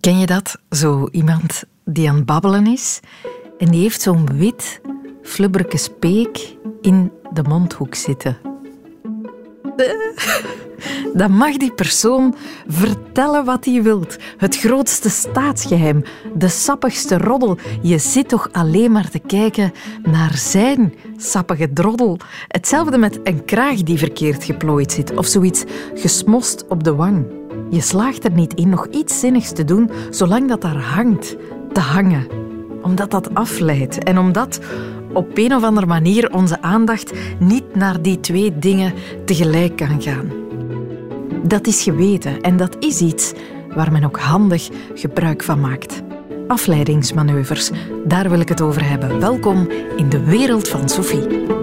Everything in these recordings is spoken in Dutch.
Ken je dat? Zo iemand die aan het babbelen is en die heeft zo'n wit, flubberke speek in de mondhoek zitten. Dan mag die persoon vertellen wat hij wilt. Het grootste staatsgeheim, de sappigste roddel. Je zit toch alleen maar te kijken naar zijn sappige droddel. Hetzelfde met een kraag die verkeerd geplooid zit of zoiets gesmost op de wang. Je slaagt er niet in nog iets zinnigs te doen zolang dat daar hangt, te hangen. Omdat dat afleidt en omdat op een of andere manier onze aandacht niet naar die twee dingen tegelijk kan gaan. Dat is geweten en dat is iets waar men ook handig gebruik van maakt. Afleidingsmanoeuvres, daar wil ik het over hebben. Welkom in de wereld van Sophie.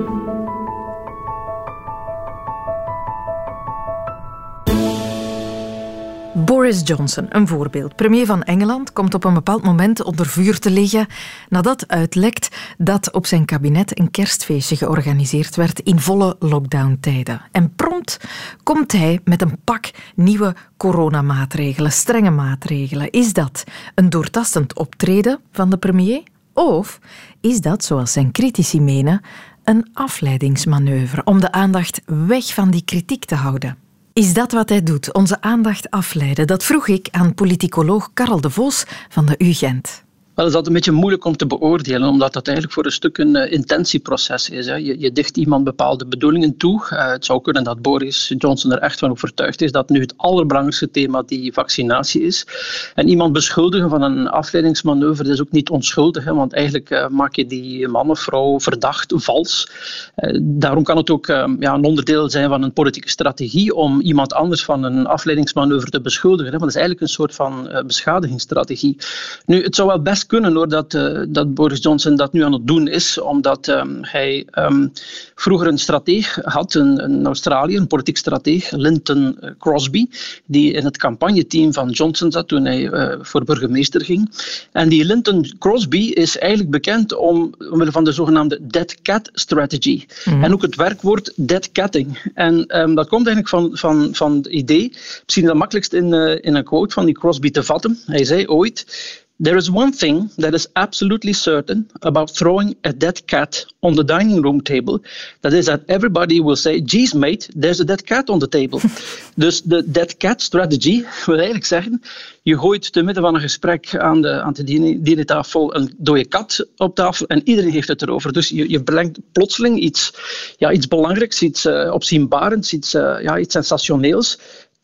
Boris Johnson, een voorbeeld. Premier van Engeland komt op een bepaald moment onder vuur te liggen nadat uitlekt dat op zijn kabinet een kerstfeestje georganiseerd werd in volle lockdown-tijden. En prompt komt hij met een pak nieuwe coronamaatregelen, strenge maatregelen. Is dat een doortastend optreden van de premier? Of is dat, zoals zijn critici menen, een afleidingsmanoeuvre om de aandacht weg van die kritiek te houden? Is dat wat hij doet, onze aandacht afleiden? Dat vroeg ik aan politicoloog Karel de Vos van de UGent. Wel, is dat een beetje moeilijk om te beoordelen, omdat dat eigenlijk voor een stuk een uh, intentieproces is. Hè. Je, je, dicht iemand bepaalde bedoelingen toe. Uh, het zou kunnen dat Boris Johnson er echt van overtuigd is dat nu het allerbelangrijkste thema die vaccinatie is. En iemand beschuldigen van een afleidingsmanoeuvre is ook niet onschuldig, hè, want eigenlijk uh, maak je die man of vrouw verdacht, vals. daarom kan het ook ja, een onderdeel zijn van een politieke strategie om iemand anders van een afleidingsmanoeuvre te beschuldigen. Hè, want dat is eigenlijk een soort van beschadigingsstrategie. Nu, het zou wel best kunnen hoor, dat, uh, dat Boris Johnson dat nu aan het doen is, omdat um, hij um, vroeger een strateeg had, een, een Australië, een politiek strateeg, Linton eh, Crosby, die in het campagneteam van Johnson zat toen hij uh, voor burgemeester ging. En die Linton Crosby is eigenlijk bekend om, omwille van de zogenaamde dead cat strategy. Mm. En ook het werkwoord dead catting. En um, dat komt eigenlijk van, van, van het idee, misschien het makkelijkst in, uh, in een quote van die Crosby te vatten. Hij zei ooit. There is one thing that is absolutely certain about throwing a dead cat on the dining room table. That is that everybody will say, geez mate, there's a dead cat on the table. dus de dead cat strategy wil eigenlijk zeggen, je gooit te midden van een gesprek aan de, aan de dinetafel een dode kat op tafel en iedereen heeft het erover. Dus je, je brengt plotseling iets, ja, iets belangrijks, iets uh, opzienbarends, iets, uh, ja, iets sensationeels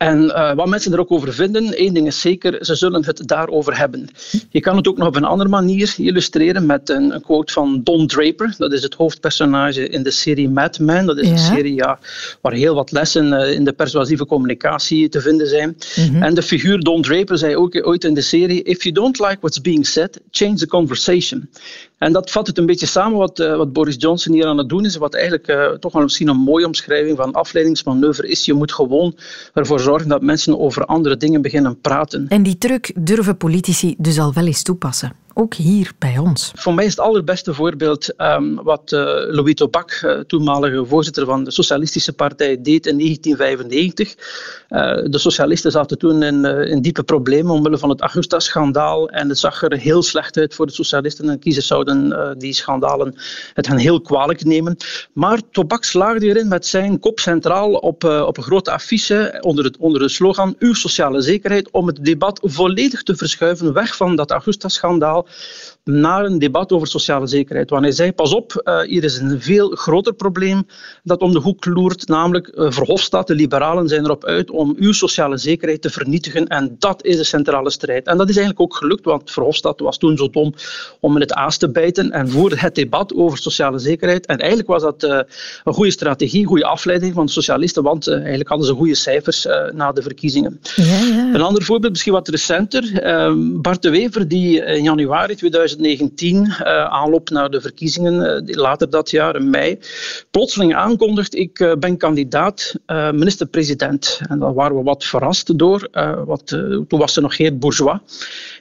en uh, wat mensen er ook over vinden, één ding is zeker, ze zullen het daarover hebben. Je kan het ook nog op een andere manier illustreren met een, een quote van Don Draper. Dat is het hoofdpersonage in de serie Mad Men. Dat is een serie ja, waar heel wat lessen uh, in de persuasieve communicatie te vinden zijn. Mm -hmm. En de figuur Don Draper zei ook ooit in de serie: If you don't like what's being said, change the conversation. En dat vat het een beetje samen wat, uh, wat Boris Johnson hier aan het doen is. Wat eigenlijk uh, toch wel misschien een mooie omschrijving van afleidingsmanoeuvre is. Je moet gewoon ervoor zorgen dat mensen over andere dingen beginnen praten. En die truc durven politici dus al wel eens toepassen ook hier bij ons. Voor mij is het allerbeste voorbeeld um, wat uh, Louis Tobak, uh, toenmalige voorzitter van de Socialistische Partij, deed in 1995. Uh, de socialisten zaten toen in, in, diepe problemen omwille van het Augusta-schandaal en het zag er heel slecht uit voor de socialisten en kiezers zouden die schandalen het hen heel kwalijk nemen. Maar Tobak slaagde erin met zijn kop centraal op, op een grote affiche onder, het, onder de slogan Uw sociale zekerheid om het debat volledig te verschuiven weg van dat Augusta-schandaal well. Naar een debat over sociale zekerheid. Want hij zei, pas op, uh, hier is een veel groter probleem dat om de hoek loert, namelijk uh, Verhofstadt, de liberalen zijn erop uit om uw sociale zekerheid te vernietigen en dat is de centrale strijd. En dat is eigenlijk ook gelukt, want Verhofstadt was toen zo dom om in het aas te bijten en voerde het debat over sociale zekerheid. En eigenlijk was dat uh, een goede strategie, een goede afleiding van de socialisten, want eigenlijk hadden ze goede cijfers na de verkiezingen. Ja, ja. Een ander voorbeeld, misschien wat recenter, Bart de Wever, die in januari januari 2019, aanloop naar de verkiezingen later dat jaar, in mei, plotseling aankondigt, ik ben kandidaat minister-president. En daar waren we wat verrast door. toen was er nog Geert Bourgeois.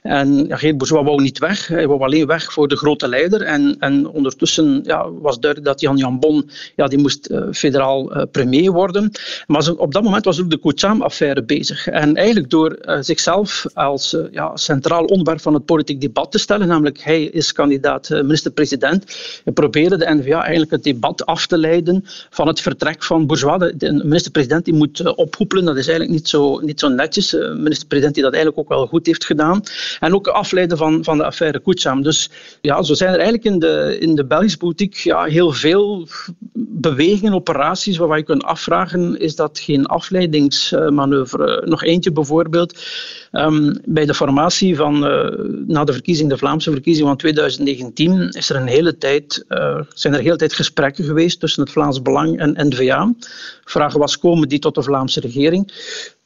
En ja, Geert Bourgeois wou niet weg, hij wou alleen weg voor de grote leider. En, en ondertussen ja, was duidelijk dat Jan Jan Bon ja, die moest federaal premier worden. Maar op dat moment was ook de Koucham-affaire bezig. En eigenlijk door zichzelf als ja, centraal onderwerp van het politiek debat te stellen, namelijk hij is kandidaat uh, minister-president, probeerde de NVA eigenlijk het debat af te leiden van het vertrek van Bourgeois. De, de minister-president die moet ophoepelen, dat is eigenlijk niet zo, niet zo netjes. De minister-president die dat eigenlijk ook wel goed heeft gedaan. En ook afleiden van, van de affaire Koucham. Dus ja, zo zijn er eigenlijk in de, in de Belgische politiek ja, heel veel bewegingen, operaties waarvan je kunt afvragen, is dat geen afleidingsmanoeuvre? Nog eentje bijvoorbeeld. Um, bij de formatie van, uh, na de verkiezing, de Vlaamse verkiezing van 2019, is er een hele tijd, uh, zijn er hele tijd gesprekken geweest tussen het Vlaams Belang en N-VA. Vragen was, komen die tot de Vlaamse regering?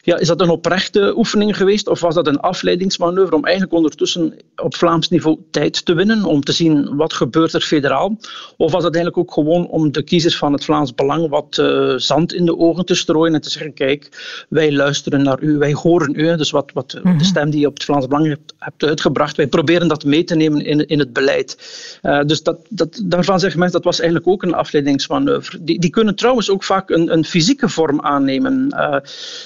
Ja, is dat een oprechte oefening geweest of was dat een afleidingsmanoeuvre om eigenlijk ondertussen op Vlaams niveau tijd te winnen, om te zien wat gebeurt er federaal? Of was dat eigenlijk ook gewoon om de kiezers van het Vlaams Belang wat uh, zand in de ogen te strooien en te zeggen, kijk, wij luisteren naar u, wij horen u, dus wat, wat de mhm. stem die je op het Vlaams Belang hebt, hebt uitgebracht, wij proberen dat mee te nemen in, in het beleid. Uh, dus dat, dat, daarvan zeggen mensen, dat was eigenlijk ook een afleidingsmanoeuvre. Die, die kunnen trouwens ook vaak een, een fysieke vorm aannemen. Uh,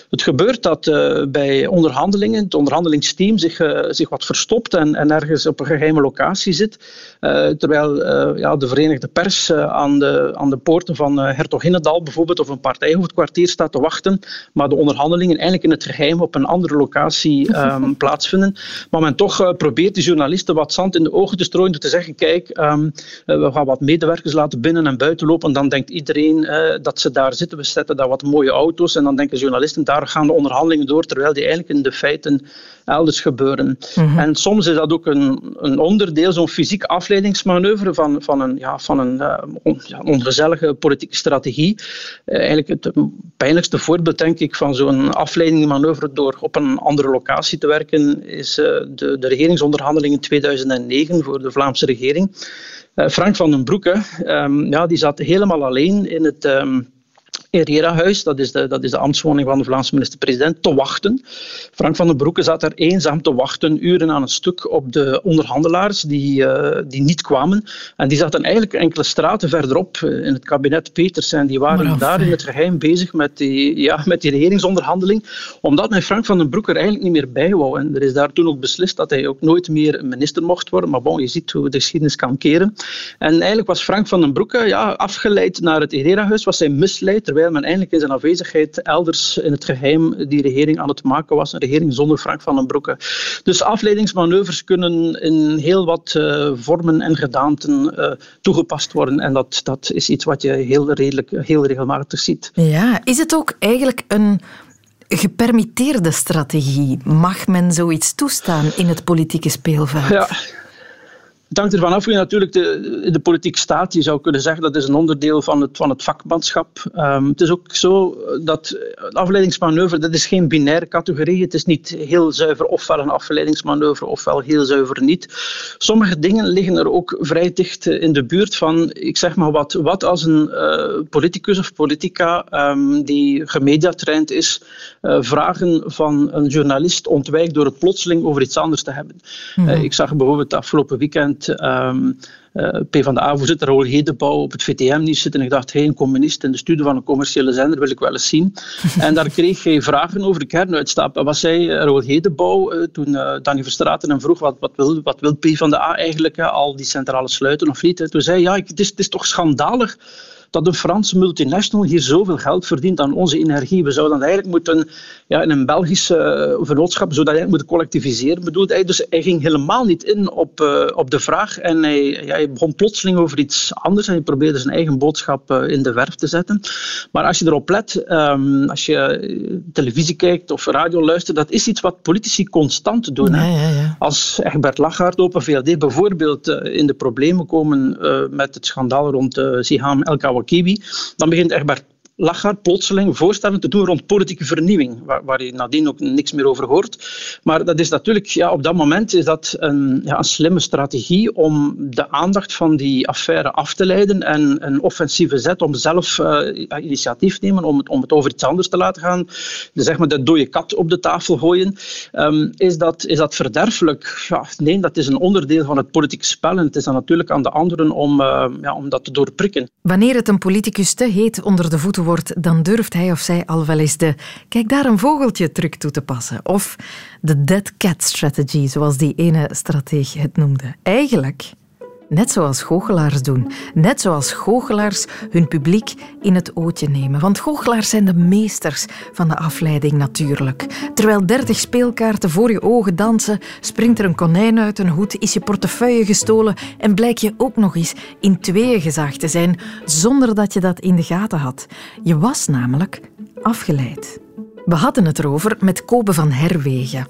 het gebeurt dat uh, bij onderhandelingen. Het onderhandelingsteam zich, uh, zich wat verstopt en, en, ergens op een geheime locatie zit, uh, terwijl ja, de Verenigde Pers aan, de, aan de poorten van Hertoginnedal bijvoorbeeld of een partijhoofdkwartier staat te wachten, maar de onderhandelingen eigenlijk in het geheim op een andere locatie um, plaatsvinden. Maar men toch probeert de journalisten wat zand in de ogen te strooien door te zeggen, kijk, um, we gaan wat medewerkers laten binnen en buiten lopen. En dan denkt iedereen dat ze daar zitten, we zetten daar wat mooie auto's en dan denken journalisten, daar gaan de onderhandelingen door, terwijl die eigenlijk in de feiten elders gebeuren. Mhm. En soms is dat ook een, een onderdeel, zo'n fysiek afleidingsmanoeuvre van, van een, ja, van een uh, on, ja, ongezellige politieke strategie. Uh, eigenlijk het pijnlijkste voorbeeld, denk ik, van zo'n afleidingsmanoeuvre door op een andere locatie te werken, is uh, de, de regeringsonderhandelingen in 2009 voor de Vlaamse regering. Frank van den Broeke, um, ja, die zat helemaal alleen in het... Um, Herrera-huis, dat, is de, dat is de ambtswoning van de Vlaamse minister-president, te wachten. Frank van den Broeke zat daar eenzaam te wachten, uren aan een stuk, op de onderhandelaars die, uh, die niet kwamen. En die zaten eigenlijk enkele straten verderop uh, in het kabinet Peters. En die waren daar in het geheim bezig met die, ja, met die regeringsonderhandeling, omdat men Frank van den Broeke er eigenlijk niet meer bij wou. En er is daar toen ook beslist dat hij ook nooit meer minister mocht worden. Maar bon, je ziet hoe de geschiedenis kan keren. En eigenlijk was Frank van den Broeke ja, afgeleid naar het Herrera-huis, was hij misleid, terwijl men eindelijk in zijn afwezigheid elders in het geheim die regering aan het maken was. Een regering zonder Frank van den Broeke. Dus afleidingsmanoeuvres kunnen in heel wat uh, vormen en gedaanten uh, toegepast worden. En dat, dat is iets wat je heel, redelijk, heel regelmatig ziet. Ja, is het ook eigenlijk een gepermitteerde strategie? Mag men zoiets toestaan in het politieke speelveld? Ja. Het hangt ervan af hoe je natuurlijk de, de politiek staat. Je zou kunnen zeggen dat is een onderdeel van het, van het vakmanschap. Um, het is ook zo dat afleidingsmanoeuvre, dat is geen binaire categorie. Het is niet heel zuiver ofwel een afleidingsmanoeuvre ofwel heel zuiver niet. Sommige dingen liggen er ook vrij dicht in de buurt van, ik zeg maar wat, wat als een uh, politicus of politica um, die gemediatraind is, uh, vragen van een journalist ontwijkt door het plotseling over iets anders te hebben. Mm -hmm. uh, ik zag bijvoorbeeld afgelopen weekend um, uh, PvdA-voorzitter Raoul Hedebouw op het VTM-nieuws zitten. En ik dacht, hey, een communist in de studio van een commerciële zender wil ik wel eens zien. en daar kreeg hij vragen over de kernuitstap. En wat zei uh, Raoul Hedebouw uh, toen uh, Danny Verstraeten hem vroeg wat, wat, wil, wat wil PvdA eigenlijk, al die centrale sluiten of niet? Toen zei hij, ja, het is, het is toch schandalig dat een Franse multinational hier zoveel geld verdient aan onze energie. We zouden dat eigenlijk moeten ja, in een Belgische uh, vennootschap zodat eigenlijk moeten collectiviseren. Bedoelt hij. Dus hij ging helemaal niet in op, uh, op de vraag en hij, ja, hij begon plotseling over iets anders en hij probeerde zijn eigen boodschap uh, in de verf te zetten. Maar als je erop let, um, als je televisie kijkt of radio luistert, dat is iets wat politici constant doen. Ja, ja, ja. Als Egbert Lachaert op een VLD bijvoorbeeld in de problemen komen met het schandaal rond Siham El Kawakibi, dan begint Egbert Lagarde plotseling voorstellen te doen rond politieke vernieuwing, waar, waar je nadien ook niks meer over hoort. Maar dat is natuurlijk, ja, op dat moment is dat een, ja, een slimme strategie om de aandacht van die affaire af te leiden en een offensieve zet om zelf uh, initiatief te nemen om het, om het over iets anders te laten gaan. Dus zeg maar de dode kat op de tafel gooien. Um, is, dat, is dat verderfelijk? Ja, nee, dat is een onderdeel van het politieke spel en het is dan natuurlijk aan de anderen om, uh, ja, om dat te doorprikken. Wanneer het een politicus te heet onder de voeten wordt, dan durft hij of zij al wel eens de kijk daar een vogeltje truc toe te passen. Of de dead cat strategy, zoals die ene strateeg het noemde. Eigenlijk Net zoals goochelaars doen. Net zoals goochelaars hun publiek in het ootje nemen. Want goochelaars zijn de meesters van de afleiding natuurlijk. Terwijl dertig speelkaarten voor je ogen dansen, springt er een konijn uit een hoed, is je portefeuille gestolen en blijk je ook nog eens in tweeën gezaagd te zijn zonder dat je dat in de gaten had. Je was namelijk afgeleid. We hadden het erover met Kobe van Herwegen.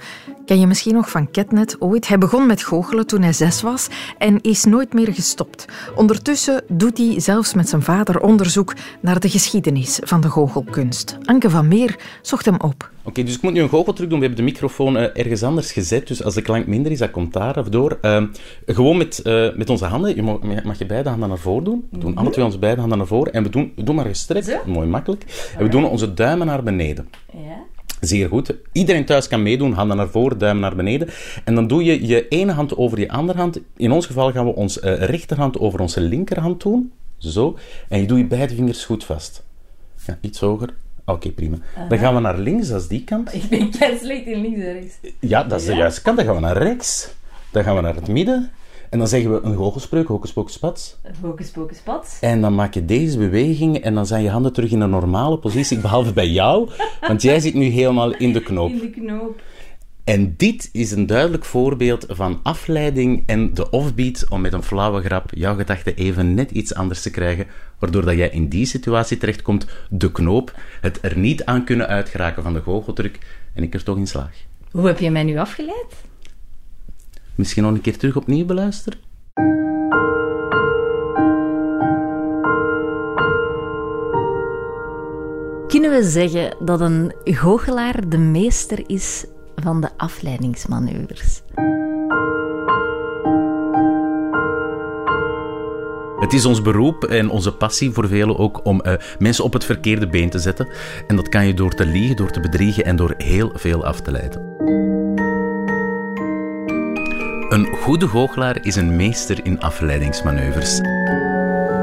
Ken je misschien nog van Ketnet ooit? Hij begon met goochelen toen hij zes was en is nooit meer gestopt. Ondertussen doet hij zelfs met zijn vader onderzoek naar de geschiedenis van de goochelkunst. Anke van Meer zocht hem op. Oké, dus ik moet nu een goocheltruc doen. We hebben de microfoon uh, ergens anders gezet, dus als de klank minder is, dat komt daar of door. Uh, gewoon met, uh, met onze handen. Je mag, mag, je beide handen naar voren doen. We doen alle twee onze beide handen naar voren. En we doen, we doen maar gestrekt, mooi makkelijk. En we doen onze duimen naar beneden. Ja. Zeer goed. Iedereen thuis kan meedoen. Handen naar voren, duim naar beneden. En dan doe je je ene hand over je andere hand. In ons geval gaan we onze uh, rechterhand over onze linkerhand doen. Zo. En je doet je beide vingers goed vast. Ja, iets hoger. Oké, prima. Dan gaan we naar links, dat is die kant. Ik ben slecht in links en rechts. Ja, dat is de juiste kant. Dan gaan we naar rechts. Dan gaan we naar het midden. En dan zeggen we een goochelspreuk, hocus pocus pats. Hocus pocus pats. En dan maak je deze beweging en dan zijn je handen terug in een normale positie, behalve bij jou, want jij zit nu helemaal in de knoop. In de knoop. En dit is een duidelijk voorbeeld van afleiding en de offbeat om met een flauwe grap jouw gedachten even net iets anders te krijgen, waardoor dat jij in die situatie terechtkomt, de knoop, het er niet aan kunnen uitgeraken van de goocheltruc en ik er toch in slaag. Hoe heb je mij nu afgeleid? Misschien nog een keer terug opnieuw beluisteren? Kunnen we zeggen dat een goochelaar de meester is van de afleidingsmanoeuvres? Het is ons beroep en onze passie voor velen ook om uh, mensen op het verkeerde been te zetten. En dat kan je door te liegen, door te bedriegen en door heel veel af te leiden. Een goede goochelaar is een meester in afleidingsmanoeuvres.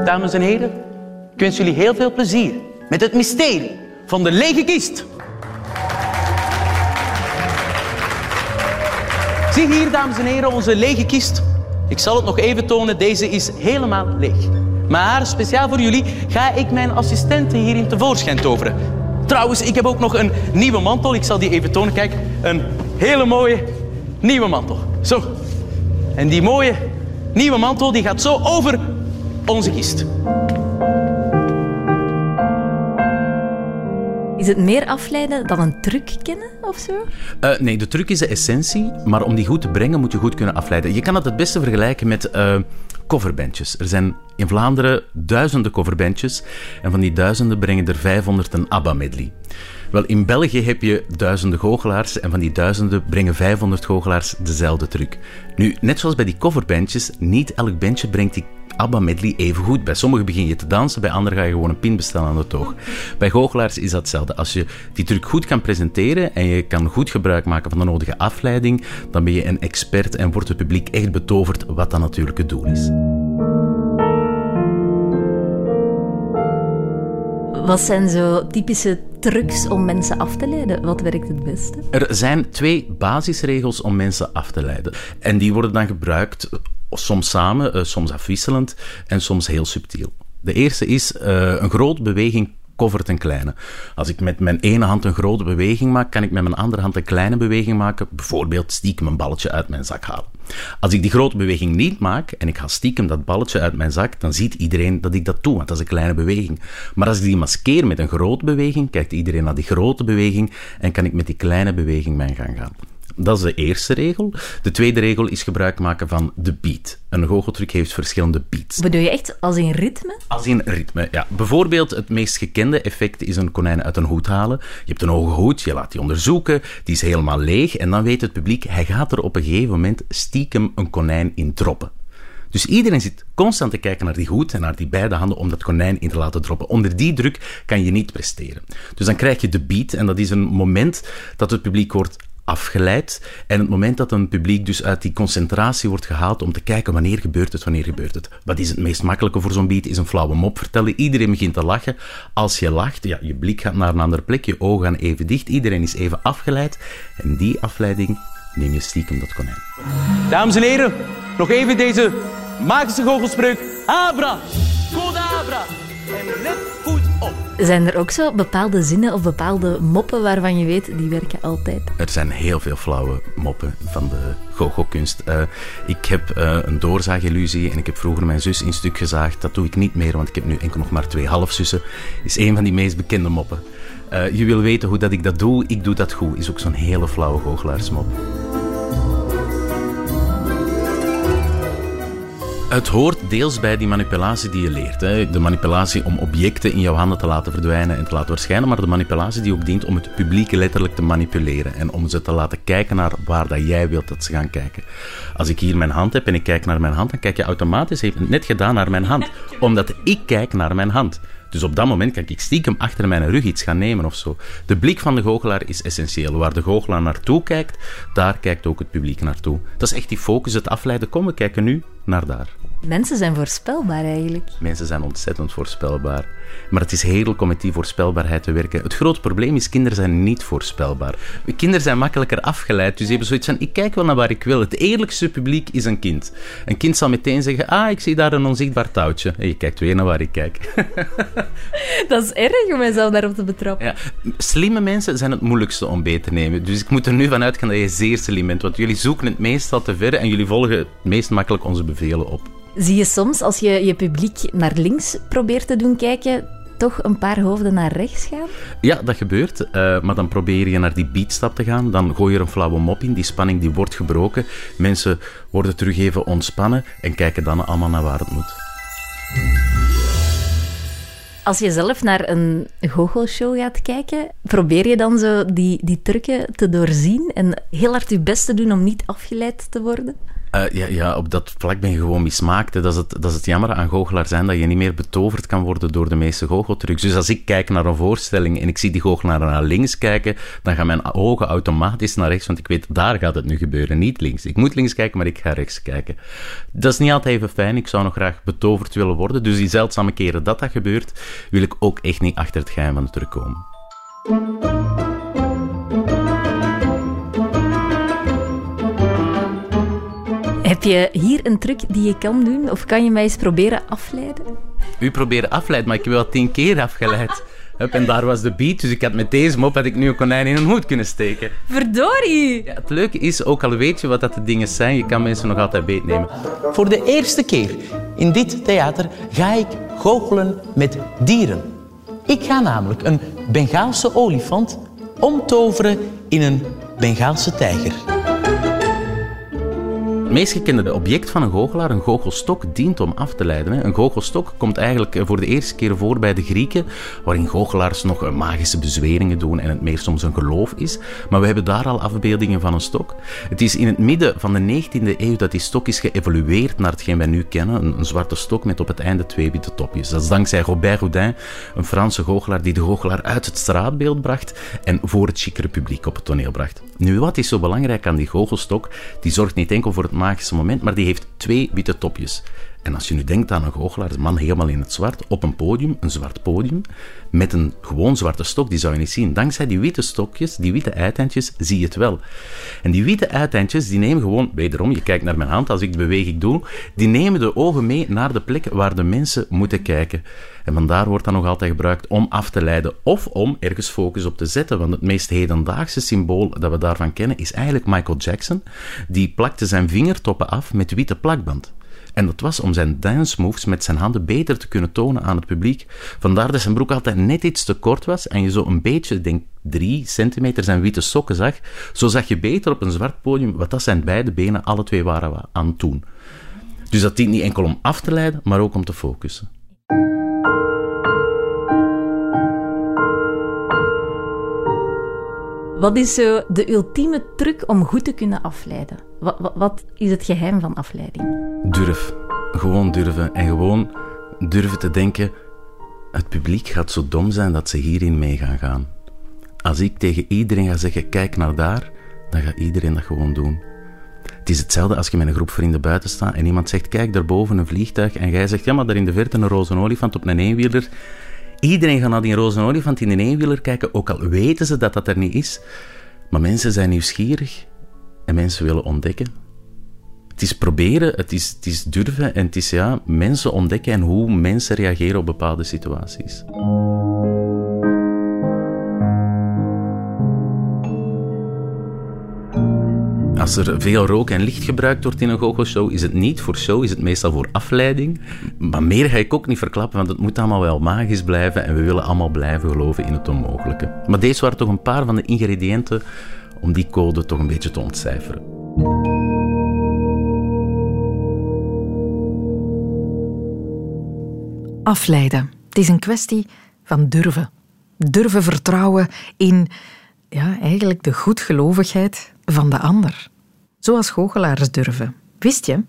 Dames en heren, ik wens jullie heel veel plezier met het mysterie van de lege kist. Zie hier, dames en heren, onze lege kist. Ik zal het nog even tonen, deze is helemaal leeg. Maar speciaal voor jullie ga ik mijn assistenten hierin tevoorschijn toveren. Trouwens, ik heb ook nog een nieuwe mantel. Ik zal die even tonen. Kijk, een hele mooie nieuwe mantel. Zo, en die mooie nieuwe mantel die gaat zo over onze kist. Is het meer afleiden dan een truc kennen of zo? Uh, nee, de truc is de essentie, maar om die goed te brengen moet je goed kunnen afleiden. Je kan het het beste vergelijken met uh, coverbandjes. Er zijn in Vlaanderen duizenden coverbandjes en van die duizenden brengen er 500 een ABBA-medley. Wel, in België heb je duizenden goochelaars en van die duizenden brengen 500 goochelaars dezelfde truc. Nu, net zoals bij die coverbandjes, niet elk bandje brengt die ABBA medley even goed. Bij sommigen begin je te dansen, bij anderen ga je gewoon een pin bestellen aan de toog. Bij goochelaars is dat hetzelfde. Als je die truc goed kan presenteren en je kan goed gebruik maken van de nodige afleiding, dan ben je een expert en wordt het publiek echt betoverd wat dat natuurlijke doel is. Wat zijn zo typische trucs om mensen af te leiden? Wat werkt het beste? Er zijn twee basisregels om mensen af te leiden. En die worden dan gebruikt soms samen, eh, soms afwisselend en soms heel subtiel. De eerste is uh, een grote beweging covert een kleine. Als ik met mijn ene hand een grote beweging maak, kan ik met mijn andere hand een kleine beweging maken. Bijvoorbeeld stiekem een balletje uit mijn zak halen. Als ik die grote beweging niet maak en ik ga stiekem dat balletje uit mijn zak, dan ziet iedereen dat ik dat doe, want dat is een kleine beweging. Maar als ik die maskeer met een grote beweging, kijkt iedereen naar die grote beweging en kan ik met die kleine beweging mijn gang gaan. Dat is de eerste regel. De tweede regel is gebruik maken van de beat. Een goocheltruc heeft verschillende beats. Bedoel je echt als in ritme? Als in ritme, ja. Bijvoorbeeld het meest gekende effect is een konijn uit een hoed halen. Je hebt een hoge hoed, je laat die onderzoeken, die is helemaal leeg en dan weet het publiek, hij gaat er op een gegeven moment stiekem een konijn in droppen. Dus iedereen zit constant te kijken naar die hoed en naar die beide handen om dat konijn in te laten droppen. Onder die druk kan je niet presteren. Dus dan krijg je de beat en dat is een moment dat het publiek wordt afgeleid. En het moment dat een publiek dus uit die concentratie wordt gehaald om te kijken wanneer gebeurt het, wanneer gebeurt het. Wat is het meest makkelijke voor zo'n beat? Is een flauwe mop vertellen. Iedereen begint te lachen. Als je lacht, ja, je blik gaat naar een andere plek, je ogen gaan even dicht, iedereen is even afgeleid. En die afleiding neem je stiekem dat konijn. Dames en heren, nog even deze magische goochelspreuk. Abra, Abra. En let. Zijn er ook zo bepaalde zinnen of bepaalde moppen waarvan je weet, die werken altijd? Er zijn heel veel flauwe moppen van de goochelkunst. Uh, ik heb uh, een doorzaagellusie en ik heb vroeger mijn zus in stuk gezaagd. Dat doe ik niet meer, want ik heb nu enkel nog maar twee halfzussen. Is een van die meest bekende moppen. Uh, je wil weten hoe dat ik dat doe, ik doe dat goed. Is ook zo'n hele flauwe goochelaarsmop. Het hoort deels bij die manipulatie die je leert. Hè. De manipulatie om objecten in jouw handen te laten verdwijnen en te laten verschijnen, maar de manipulatie die ook dient om het publiek letterlijk te manipuleren en om ze te laten kijken naar waar dat jij wilt dat ze gaan kijken. Als ik hier mijn hand heb en ik kijk naar mijn hand, dan kijk je automatisch, heeft het net gedaan naar mijn hand, omdat ik kijk naar mijn hand. Dus op dat moment kan ik stiekem achter mijn rug iets gaan nemen of zo. De blik van de goochelaar is essentieel. Waar de goochelaar naartoe kijkt, daar kijkt ook het publiek naartoe. Dat is echt die focus, het afleiden. Kom, we kijken nu naar daar. Mensen zijn voorspelbaar eigenlijk. Mensen zijn ontzettend voorspelbaar. Maar het is heerlijk om met die voorspelbaarheid te werken. Het grote probleem is, kinderen zijn niet voorspelbaar. Kinderen zijn makkelijker afgeleid, dus ze hebben zoiets van, ik kijk wel naar waar ik wil. Het eerlijkste publiek is een kind. Een kind zal meteen zeggen, ah, ik zie daar een onzichtbaar touwtje. En je kijkt weer naar waar ik kijk. Dat is erg om mijzelf daarop te betrappen. Ja, slimme mensen zijn het moeilijkste om beter te nemen. Dus ik moet er nu van uitgaan dat je zeer slim bent, want jullie zoeken het meestal te ver en jullie volgen het meest makkelijk onze bevelen op. Zie je soms, als je je publiek naar links probeert te doen kijken, toch een paar hoofden naar rechts gaan? Ja, dat gebeurt. Uh, maar dan probeer je naar die beatstap te gaan. Dan gooi je er een flauwe mop in. Die spanning die wordt gebroken. Mensen worden terug even ontspannen en kijken dan allemaal naar waar het moet. Als je zelf naar een goochelshow gaat kijken, probeer je dan zo die, die trucken te doorzien en heel hard je best te doen om niet afgeleid te worden? Uh, ja, ja, op dat vlak ben je gewoon mismaakt. Dat is, het, dat is het jammer aan goochelaar zijn, dat je niet meer betoverd kan worden door de meeste goocheltrucs. Dus als ik kijk naar een voorstelling en ik zie die goochelaar naar links kijken, dan gaan mijn ogen automatisch naar rechts, want ik weet, daar gaat het nu gebeuren, niet links. Ik moet links kijken, maar ik ga rechts kijken. Dat is niet altijd even fijn. Ik zou nog graag betoverd willen worden. Dus die zeldzame keren dat dat gebeurt, wil ik ook echt niet achter het geheim van de truc. Heb je hier een truc die je kan doen? Of kan je mij eens proberen afleiden? U proberen afleiden, maar ik heb wel tien keer afgeleid. Hup, en daar was de beat, dus ik had met deze mop had ik nu een konijn in een hoed kunnen steken. Verdorie! Ja, het leuke is, ook al weet je wat dat de dingen zijn, je kan mensen nog altijd beetnemen. Voor de eerste keer in dit theater ga ik goochelen met dieren. Ik ga namelijk een Bengaalse olifant omtoveren in een Bengaalse tijger. Het meest gekende object van een goochelaar, een goochelstok, dient om af te leiden. Een goochelstok komt eigenlijk voor de eerste keer voor bij de Grieken, waarin goochelaars nog eh, magische bezweringen doen en het meer soms een geloof is. Maar we hebben daar al afbeeldingen van een stok. Het is in het midden van de 19e eeuw dat die stok is geëvolueerd naar hetgeen wij nu kennen, een, zwarte stok met op het einde twee witte topjes. Dat is dankzij Robert Houdin, een Franse goochelaar die de goochelaar uit het straatbeeld bracht en voor het chicere publiek op het toneel bracht. Nu, wat is zo belangrijk aan die goochelstok? Die zorgt niet enkel voor het magische moment, maar die heeft twee witte topjes. En als je nu denkt aan een goochelaar, een man helemaal in het zwart, op een podium, een zwart podium, met een gewoon zwarte stok, die zou je niet zien. Dankzij die witte stokjes, die witte uiteindjes, zie je het wel. En die witte uiteindjes, die nemen gewoon, wederom, je kijkt naar mijn hand als ik de beweging doe, die nemen de ogen mee naar de plek waar de mensen moeten kijken. En vandaar wordt dat nog altijd gebruikt om af te leiden of om ergens focus op te zetten. Want het meest hedendaagse symbool dat we daarvan kennen is eigenlijk Michael Jackson. Die plakte zijn vingertoppen af met witte plakband. En dat was om zijn dance moves met zijn handen beter te kunnen tonen aan het publiek. Vandaar dat zijn broek altijd net iets te kort was en je zo een beetje, denk drie centimeter zijn witte sokken zag, zo zag je beter op een zwart podium wat dat zijn beide benen alle twee waren aan het doen. Dus dat dient niet enkel om af te leiden, maar ook om te focussen. Wat is zo de ultieme truc om goed te kunnen afleiden? Wat, wat, is het geheim van afleiding? Durf. Gewoon durven. En gewoon durven te denken: het publiek gaat zo dom zijn dat ze hierin mee gaan gaan. Als ik tegen iedereen ga zeggen: kijk naar daar, dan gaat iedereen dat gewoon doen. Het is hetzelfde als je met een groep vrienden buiten staat en iemand zegt: kijk daarboven een vliegtuig. En jij zegt: ja, maar daar in de verte een roze olifant op een eenwieler. Iedereen gaat naar die roze olifant in een eenwieler kijken, ook al weten ze dat dat er niet is. Maar mensen zijn nieuwsgierig en mensen willen ontdekken. Het is proberen, het is, het is durven en het is ja, mensen ontdekken en hoe mensen reageren op bepaalde situaties. Als er veel rook en licht gebruikt wordt in een goochelshow, is het niet voor show, is het meestal voor afleiding. Maar meer ga ik ook niet verklappen, want het moet allemaal wel magisch blijven en we willen allemaal blijven geloven in het onmogelijke. Maar deze waren toch een paar van de ingrediënten om die code toch een beetje te ontcijferen. Afleiden. Het is een kwestie van durven. Durven vertrouwen in ja, eigenlijk de goedgelovigheid van de ander. Zoals goochelaars durven. Wist je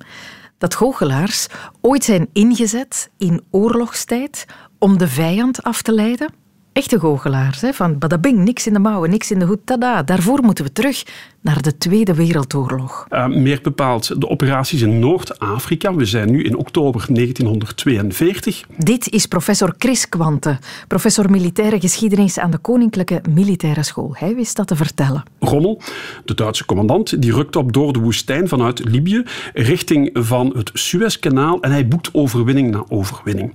dat goochelaars ooit zijn ingezet in oorlogstijd om de vijand af te leiden? Echte goochelaars, hè? van badabing, niks in de mouwen, niks in de hoed, tada. Daarvoor moeten we terug naar de Tweede Wereldoorlog. Uh, meer bepaald de operaties in Noord-Afrika. We zijn nu in oktober 1942. Dit is professor Chris Quante, professor militaire geschiedenis aan de Koninklijke Militaire School. Hij wist dat te vertellen. Rommel, de Duitse commandant, die rukt op door de woestijn vanuit Libië richting van het Suezkanaal en hij boekt overwinning na overwinning.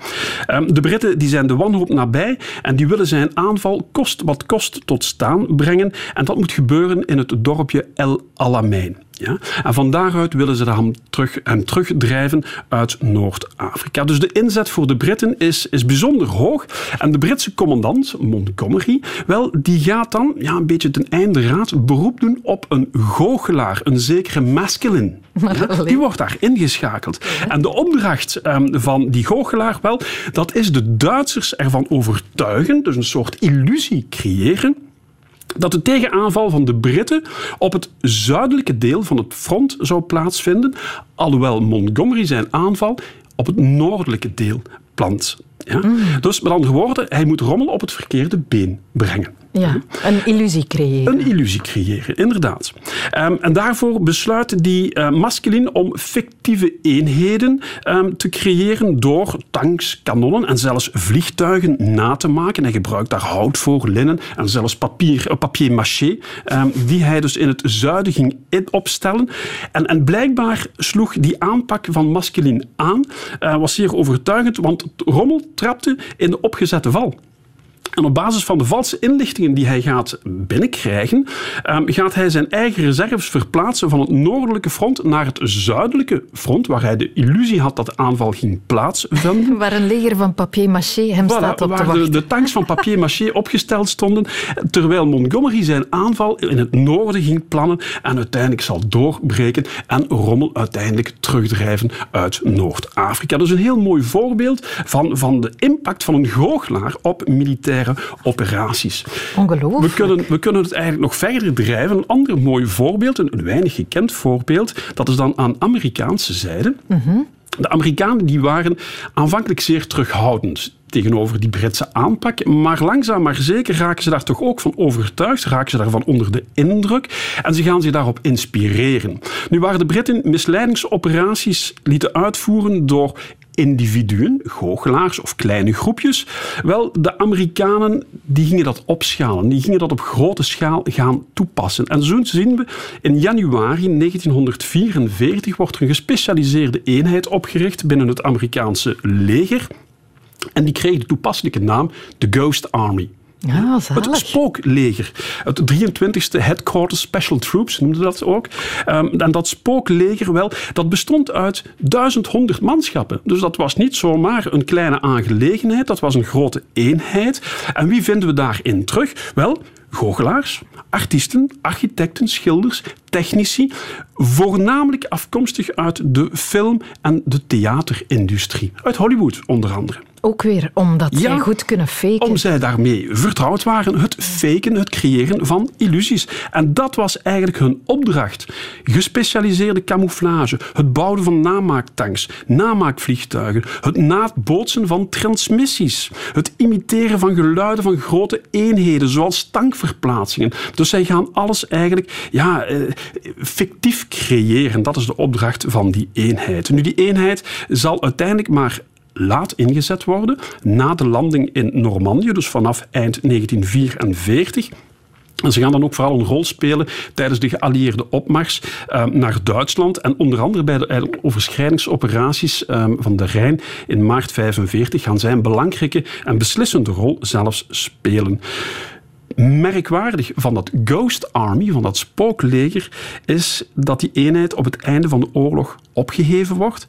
Uh, de Britten die zijn de wanhoop nabij en die willen zijn aanval kost wat kost tot staan brengen en dat moet gebeuren in het dorpje El Alamein. Ja? En van daaruit willen ze hem, terug, hem terugdrijven uit Noord-Afrika. Dus de inzet voor de Britten is, is bijzonder hoog. En de Britse commandant, Montgomery, wel, die gaat dan ja, een beetje ten einde raad beroep doen op een goochelaar, een zekere masculine. Ja? Die wordt daar ingeschakeld. En de opdracht um, van die goochelaar, wel, dat is de Duitsers ervan overtuigen, dus een soort illusie creëren, dat de tegenaanval van de Britten op het zuidelijke deel van het front zou plaatsvinden, alhoewel Montgomery zijn aanval op het noordelijke deel plant. Ja? Mm. Dus met andere woorden, hij moet Rommel op het verkeerde been brengen. Ja, een illusie creëren. Een illusie creëren, inderdaad. Um, en daarvoor besluit die uh, masculin om fictieve eenheden um, te creëren door tanks, kanonnen en zelfs vliegtuigen na te maken. Hij gebruikt daar hout voor, linnen en zelfs papier, uh, papier maché, um, die hij dus in het zuiden ging opstellen. En, en blijkbaar sloeg die aanpak van masculin aan, uh, was zeer overtuigend, want Rommel trapte in de opgezette val. En op basis van de valse inlichtingen die hij gaat binnenkrijgen, um, gaat hij zijn eigen reserves verplaatsen van het noordelijke front naar het zuidelijke front, waar hij de illusie had dat de aanval ging plaatsvinden. Waar een leger van papier-maché hem voilà, staat op waar te wachten. De, de tanks van papier-maché opgesteld stonden, terwijl Montgomery zijn aanval in het noorden ging plannen en uiteindelijk zal doorbreken en Rommel uiteindelijk terugdrijven uit Noord-Afrika. Dat is een heel mooi voorbeeld van, van de impact van een goochelaar op militaire operaties. Ongelooflijk. We kunnen, we kunnen het eigenlijk nog verder drijven. Een ander mooi voorbeeld, een, een weinig gekend voorbeeld, dat is dan aan Amerikaanse zijde. Mm -hmm. De Amerikanen die waren aanvankelijk zeer terughoudend tegenover die Britse aanpak. Maar langzaam maar zeker raken ze daar toch ook van overtuigd, raken ze daarvan onder de indruk en ze gaan zich daarop inspireren. Nu, waar de Britten misleidingsoperaties lieten uitvoeren door individuen, goochelaars of kleine groepjes. Wel, de Amerikanen die gingen dat opschalen. Die gingen dat op grote schaal gaan toepassen. En zo zien we in januari 1944 wordt er een gespecialiseerde eenheid opgericht binnen het Amerikaanse leger. En die kreeg de toepasselijke naam de Ghost Army. Ja, zalig. Het spookleger. Het 23e Headquarters Special Troops noemden dat ook. Um, en dat spookleger, wel, dat bestond uit 1100 manschappen. Dus dat was niet zomaar een kleine aangelegenheid, dat was een grote eenheid. En wie vinden we daarin terug? Wel, goochelaars, artiesten, architecten, schilders, technici, voornamelijk afkomstig uit de film- en de theaterindustrie. Uit Hollywood onder andere. Ook weer omdat Ja, zij goed kunnen faken. Om zij daarmee vertrouwd waren, het faken, het creëren van illusies. En dat was eigenlijk hun opdracht. Gespecialiseerde camouflage, het bouwen van namaaktanks, namaakvliegtuigen, het nabootsen van transmissies, het imiteren van geluiden van grote eenheden, zoals tankverplaatsingen. Dus zij gaan alles eigenlijk ja, eh, fictief creëren. Dat is de opdracht van die eenheid. Nu, die eenheid zal uiteindelijk maar laat ingezet worden na de landing in Normandië, dus vanaf eind 1944. En ze gaan dan ook vooral een rol spelen tijdens de geallieerde opmars eh, naar Duitsland. En onder andere bij de overschrijdingsoperaties eh, van de Rijn in maart 1945 gaan zij een belangrijke en beslissende rol zelfs spelen. Merkwaardig van dat Ghost Army, van dat spookleger, is dat die eenheid op het einde van de oorlog opgeheven wordt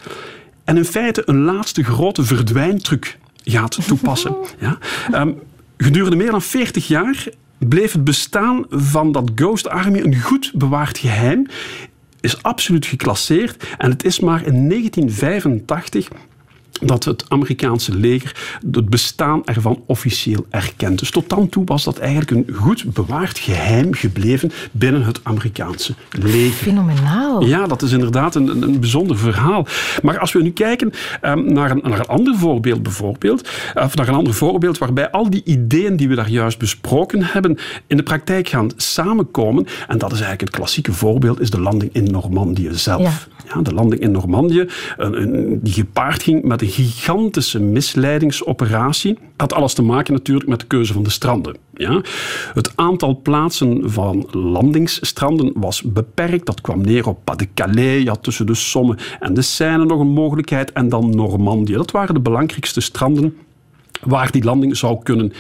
en in feite een laatste grote verdwijntruc gaat toepassen. Ja. Ehm, gedurende meer dan 40 jaar bleef het bestaan van dat Ghost Army een goed bewaard geheim. Is absoluut geclasseerd en het is maar in 1985 dat het Amerikaanse leger het bestaan ervan officieel erkent. Dus tot dan toe was dat eigenlijk een goed bewaard geheim gebleven binnen het Amerikaanse leger. Fenomenaal. Ja, dat is inderdaad een, een, bijzonder verhaal. Maar als we nu kijken um, naar, een, naar een ander voorbeeld, bijvoorbeeld, of naar een ander voorbeeld waarbij al die ideeën die we daar juist besproken hebben in de praktijk gaan samenkomen, en dat is eigenlijk het klassieke voorbeeld, is de landing in Normandië zelf. Ja. Ja, de landing in Normandië, een, die gepaard ging met een gigantische misleidingsoperatie. Had alles te maken natuurlijk met de keuze van de stranden. Ja. Het aantal plaatsen van landingsstranden was beperkt. Dat kwam neer op Pas-de-Calais. Je had tussen de Somme en de Seine nog een mogelijkheid. En dan Normandië. Dat waren de belangrijkste stranden waar die landing zou kunnen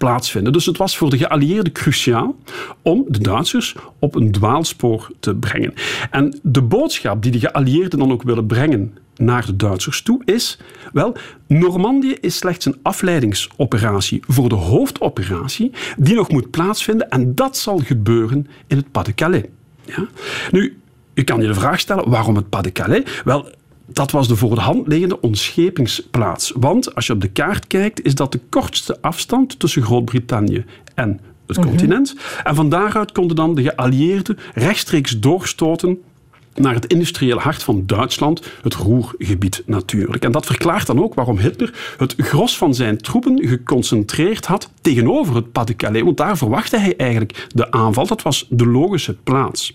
plaatsvinden. Dus het was voor de geallieerden cruciaal om de Duitsers op een dwaalspoor te brengen. En de boodschap die de geallieerden dan ook willen brengen naar de Duitsers toe is, wel, Normandië is slechts een afleidingsoperatie voor de hoofdoperatie die nog moet plaatsvinden en dat zal gebeuren in het Pas-de-Calais. Ja? Nu, je kan je de vraag stellen, waarom het Pas-de-Calais? Wel, dat was de voor de hand liggende ontschepingsplaats. Want als je op de kaart kijkt, is dat de kortste afstand tussen Groot-Brittannië en het continent. En van daaruit konden dan de geallieerden rechtstreeks doorstoten naar het industriële hart van Duitsland, het Roergebied natuurlijk. En dat verklaart dan ook waarom Hitler het gros van zijn troepen geconcentreerd had tegenover het Pas-de-Calais, want daar verwachtte hij eigenlijk de aanval. Dat was de logische plaats.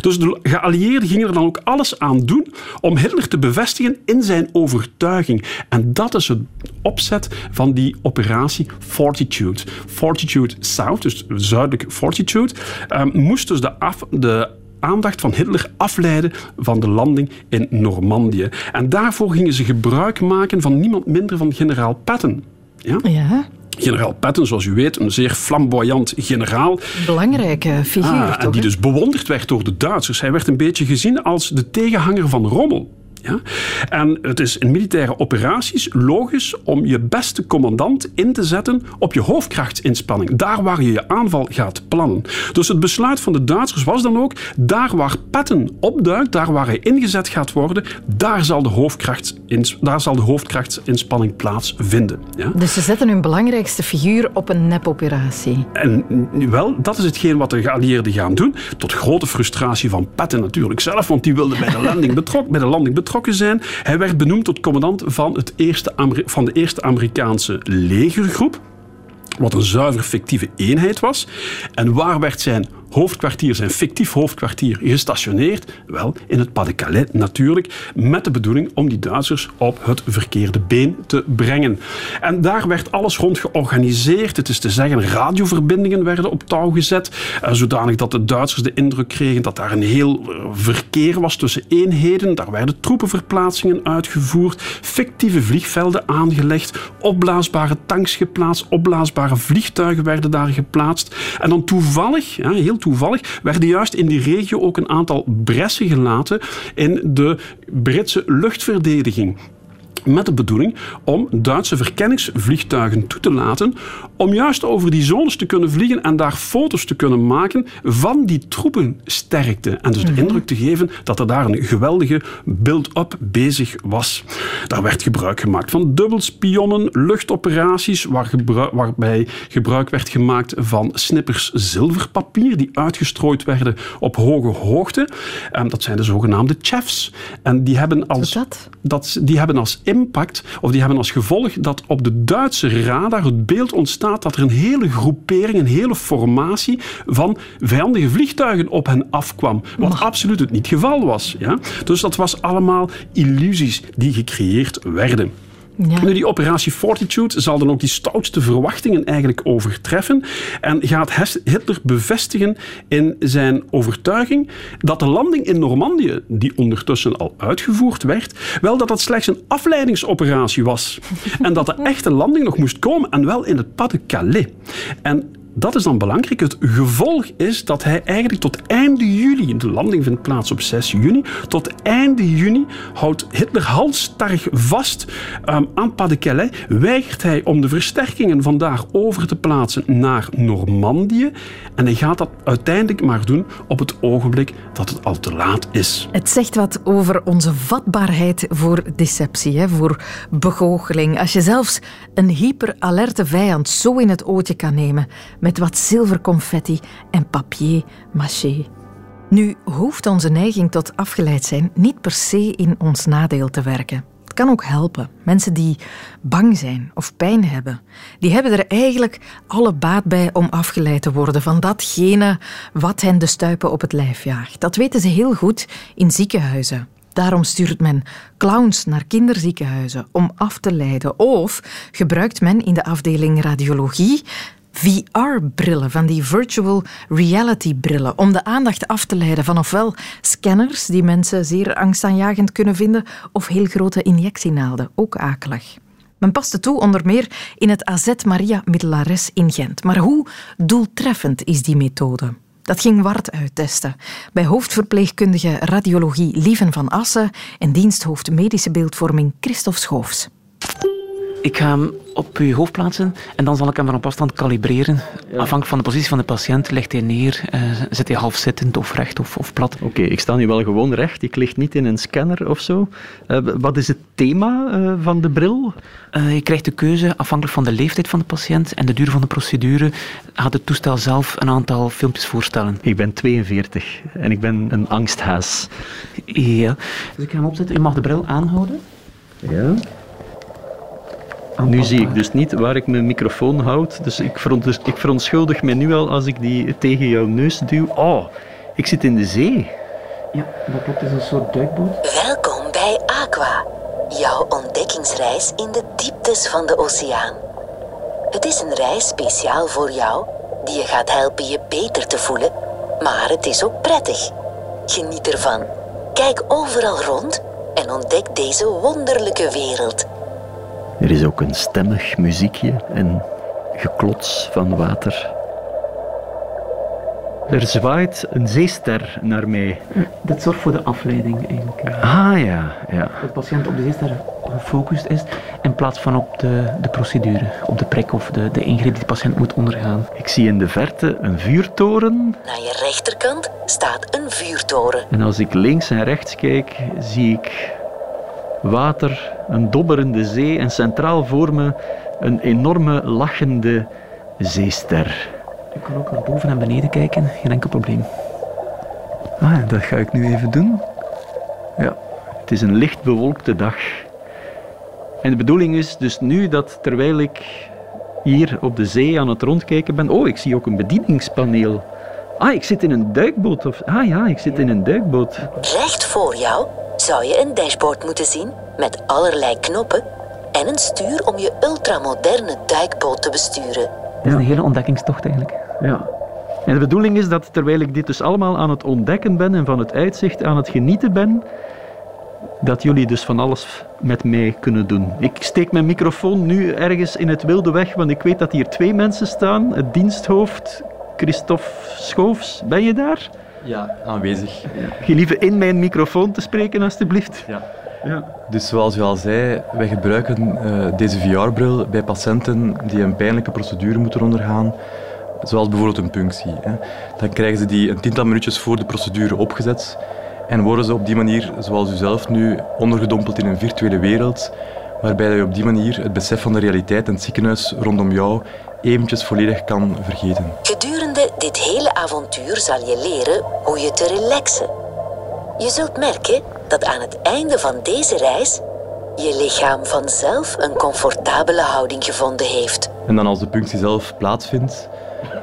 Dus de geallieerden gingen er dan ook alles aan doen om Hitler te bevestigen in zijn overtuiging. En dat is het opzet van die operatie Fortitude. Fortitude South, dus zuidelijk Fortitude, eh, moest dus de, af, de aandacht van Hitler afleiden van de landing in Normandië. En daarvoor gingen ze gebruik maken van niemand minder dan generaal Patton. Ja? Ja, Generaal Patton, zoals u weet, een zeer flamboyant generaal. belangrijke figuur Ah, en die dus bewonderd werd door de Duitsers. Hij werd een beetje gezien als de tegenhanger van Rommel. Ja? En het is in militaire operaties logisch om je beste commandant in te zetten op je hoofdkrachtsinspanning. Daar waar je je aanval gaat plannen. Dus het besluit van de Duitsers was dan ook, daar waar Patton opduikt, daar waar hij ingezet gaat worden, daar zal de, hoofdkrachtsins, daar zal de hoofdkrachtsinspanning plaatsvinden. Ja? Dus ze zetten hun belangrijkste figuur op een nepoperatie. En wel, dat is hetgeen wat de geallieerden gaan doen. Tot grote frustratie van Patton natuurlijk zelf, want die wilde bij de landing, betrok, bij de landing betrokken zijn. Hij werd benoemd tot commandant van, het eerste van de eerste Amerikaanse legergroep. Wat een zuiver fictieve eenheid was. En waar werd zijn hoofdkwartier, zijn fictief hoofdkwartier, gestationeerd? Wel, in het Pas-de-Calais natuurlijk, met de bedoeling om die Duitsers op het verkeerde been te brengen. En daar werd alles rond georganiseerd. Het is te zeggen, radioverbindingen werden op touw gezet, eh, zodanig dat de Duitsers de indruk kregen dat daar een heel eh, verkeer was tussen eenheden. Daar werden troepenverplaatsingen uitgevoerd, fictieve vliegvelden aangelegd, opblaasbare tanks geplaatst, opblaasbare vliegtuigen werden daar geplaatst. En dan toevallig, heel toevallig, werden juist in die regio ook een aantal bressen gelaten in de Britse luchtverdediging met de bedoeling om Duitse verkenningsvliegtuigen toe te laten om juist over die zones te kunnen vliegen en daar foto's te kunnen maken van die troepensterkte. En dus de Mhm. indruk te geven dat er daar een geweldige build-up bezig was. Daar werd gebruik gemaakt van dubbelspionnen, luchtoperaties, waar waarbij gebruik werd gemaakt van snippers zilverpapier die uitgestrooid werden op hoge hoogte. Ehm, dat zijn de zogenaamde chefs. En die hebben als dat? dat, die hebben als impact, of die hebben als gevolg dat op de Duitse radar het beeld ontstaat dat er een hele groepering, een hele formatie van vijandige vliegtuigen op hen afkwam. Wat absoluut het niet geval was. Ja? Dus dat was allemaal illusies die gecreëerd werden. Ja. Nu, die operatie Fortitude zal dan ook die stoutste verwachtingen eigenlijk overtreffen en gaat Hitler bevestigen in zijn overtuiging dat de landing in Normandië, die ondertussen al uitgevoerd werd, wel dat dat slechts een afleidingsoperatie was. En dat de echte landing nog moest komen en wel in het Pas-de-Calais. En dat is dan belangrijk. Het gevolg is dat hij eigenlijk tot einde juli, de landing vindt plaats op 6 juni, tot einde juni houdt Hitler halstarrig vast um, aan Pas-de-Calais. Weigert hij om de versterkingen vandaar over te plaatsen naar Normandië. En hij gaat dat uiteindelijk maar doen op het ogenblik dat het al te laat is. Het zegt wat over onze vatbaarheid voor deceptie, hè, voor begoocheling. Als je zelfs een hyperalerte vijand zo in het ootje kan nemen wat zilverconfetti en papier maché. Nu hoeft onze neiging tot afgeleid zijn niet per se in ons nadeel te werken. Het kan ook helpen. Mensen die bang zijn of pijn hebben, die hebben er eigenlijk alle baat bij om afgeleid te worden van datgene wat hen de stuipen op het lijf jaagt. Dat weten ze heel goed in ziekenhuizen. Daarom stuurt men clowns naar kinderziekenhuizen om af te leiden. Of gebruikt men in de afdeling radiologie VR-brillen, van die virtual reality-brillen, om de aandacht af te leiden van ofwel scanners, die mensen zeer angstaanjagend kunnen vinden, of heel grote injectienaalden, ook akelig. Men paste toe onder meer in het AZ Maria Middelares in Gent. Maar hoe doeltreffend is die methode? Dat ging Wart uittesten bij hoofdverpleegkundige radiologie Lieven van Assen en diensthoofd medische beeldvorming Christophe Schoofs. Ik ga hem op uw hoofd plaatsen en dan zal ik hem van op afstand kalibreren. Afhankelijk van de positie van de patiënt legt hij neer, uh, zit hij half zittend of recht of, of plat. Oké, okay, ik sta nu wel gewoon recht. Ik lig niet in een scanner of zo. Uh, wat is het thema uh, van de bril? je krijgt de keuze afhankelijk van de leeftijd van de patiënt en de duur van de procedure. Gaat het toestel zelf een aantal filmpjes voorstellen. Ik ben 42 en ik ben een angsthaas. Ja, dus ik ga hem opzetten. U mag de bril aanhouden. Ja. Nu zie ik dus niet waar ik mijn microfoon houd. Dus ik, veront, ik verontschuldig me nu al als ik die tegen jouw neus duw. Oh, ik zit in de zee. Ja, dat klopt. Het is een soort duikboot. Welkom bij Aqua, jouw ontdekkingsreis in de dieptes van de oceaan. Het is een reis speciaal voor jou, die je gaat helpen je beter te voelen, maar het is ook prettig. Geniet ervan. Kijk overal rond en ontdek deze wonderlijke wereld. Er is ook een stemmig muziekje en geklots van water. Er zwaait een zeester naar mij. Dat zorgt voor de afleiding eigenlijk. Ah ja, ja. Dat de patiënt op de zeester gefocust is in plaats van op de, de procedure, op de prik of de, de ingreep die de patiënt moet ondergaan. Ik zie in de verte een vuurtoren. Naar je rechterkant staat een vuurtoren. En als ik links en rechts kijk, zie ik water, een dobberende zee en centraal voor me een enorme lachende zeester. Je kan ook naar boven en beneden kijken, geen enkel probleem. Ah, dat ga ik nu even doen. Ja, het is een licht bewolkte dag. En de bedoeling is dus nu dat terwijl ik hier op de zee aan het rondkijken ben. Oh, ik zie ook een bedieningspaneel Ah, ik zit in een duikboot. Of... Ah ja, ik zit in een duikboot. Recht voor jou zou je een dashboard moeten zien met allerlei knoppen en een stuur om je ultramoderne duikboot te besturen. Het is een hele ontdekkingstocht eigenlijk. Ja. En de bedoeling is dat terwijl ik dit dus allemaal aan het ontdekken ben en van het uitzicht aan het genieten ben, dat jullie dus van alles met mij kunnen doen. Ik steek mijn microfoon nu ergens in het wilde weg, want ik weet dat hier twee mensen staan. Het diensthoofd, Christophe Schoofs, ben je daar? Ja, aanwezig. Gelieve in mijn microfoon te spreken, alstublieft. Ja. Ja. Dus zoals u al zei, wij gebruiken uh, deze VR-bril bij patiënten die een pijnlijke procedure moeten ondergaan, zoals bijvoorbeeld een punctie. Hè. Dan krijgen ze die een tiental minuutjes voor de procedure opgezet en worden ze op die manier, zoals u zelf nu, ondergedompeld in een virtuele wereld, waarbij je op die manier het besef van de realiteit en het ziekenhuis rondom jou eventjes volledig kan vergeten. Gedurende dit hele avontuur zal je leren hoe je te relaxen. Je zult merken dat aan het einde van deze reis je lichaam vanzelf een comfortabele houding gevonden heeft. En dan als de punctie zelf plaatsvindt,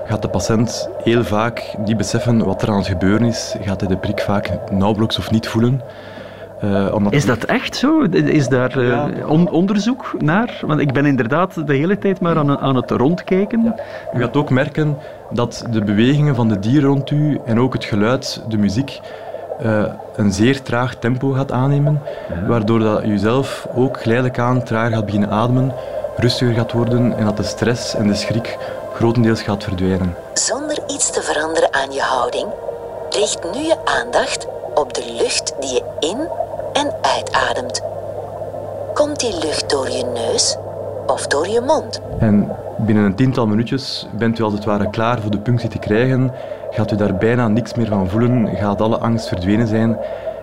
gaat de patiënt heel vaak niet beseffen wat er aan het gebeuren is. Gaat hij de prik vaak nauwelijks of niet voelen. Uh, omdat is dat echt zo? Is daar uh, on onderzoek naar? Want ik ben inderdaad de hele tijd maar aan, aan het rondkijken. Ja. U gaat ook merken dat de bewegingen van de dieren rond u en ook het geluid, de muziek, uh, een zeer traag tempo gaat aannemen, ja. waardoor dat je zelf ook geleidelijk aan traag gaat beginnen ademen, rustiger gaat worden en dat de stress en de schrik grotendeels gaat verdwijnen. Zonder iets te veranderen aan je houding, richt nu je aandacht op de lucht die je in- en uitademt. Komt die lucht door je neus of door je mond? En binnen een tiental minuutjes bent u als het ware klaar voor de punctie te krijgen. Gaat u daar bijna niks meer van voelen, gaat alle angst verdwenen zijn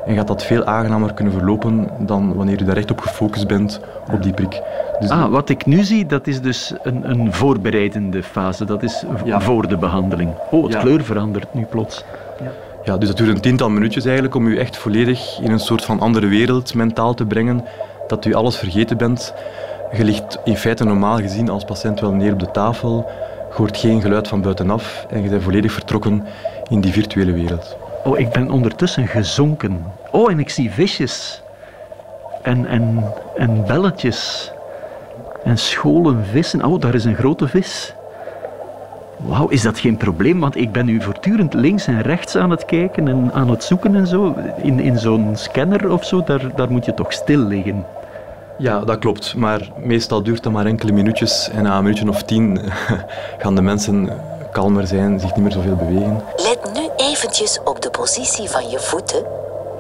en gaat dat veel aangenamer kunnen verlopen dan wanneer u daar echt op gefocust bent op die prik. Dus ah, wat ik nu zie, dat is dus een, een voorbereidende fase. Dat is ja. voor de behandeling. Oh, het ja. kleur verandert nu plots. Ja. Ja, dus dat duurt een tiental minuutjes eigenlijk om u echt volledig in een soort van andere wereld mentaal te brengen. Dat u alles vergeten bent. Je ligt in feite normaal gezien als patiënt wel neer op de tafel. Je hoort geen geluid van buitenaf en je bent volledig vertrokken in die virtuele wereld. Oh, ik ben ondertussen gezonken. Oh, en ik zie visjes. En, en, en belletjes. En scholen vissen. Oh, daar is een grote vis. Wauw, is dat geen probleem? Want ik ben nu voortdurend links en rechts aan het kijken en aan het zoeken en zo. In, in zo'n scanner of zo, daar, daar moet je toch stil liggen. Ja, dat klopt. Maar meestal duurt dat maar enkele minuutjes. En na een minuutje of tien gaan de mensen kalmer zijn, zich niet meer zoveel bewegen. Let nu eventjes op de positie van je voeten,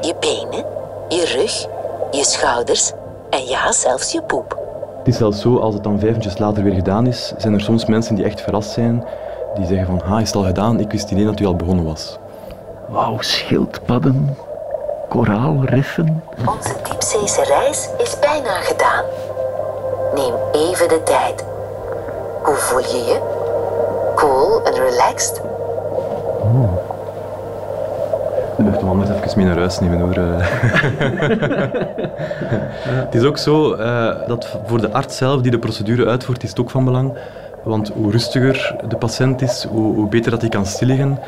je benen, je rug, je schouders en ja, zelfs je poep. Het is zelfs zo, als het dan vijf minuutjes later weer gedaan is, zijn er soms mensen die echt verrast zijn, die zeggen van, ha, is het al gedaan? Ik wist niet dat u al begonnen was. Wauw, schildpadden, koraalriffen. Onze diepzeese reis is bijna gedaan. Neem even de tijd. Hoe voel je je? Cool en relaxed? Oh. Ik dacht, anders even mee naar huis nemen hoor. het is ook zo uh, dat voor de arts zelf die de procedure uitvoert, is het ook van belang. Want hoe rustiger de patiënt is, hoe, hoe beter dat hij kan stilliggen,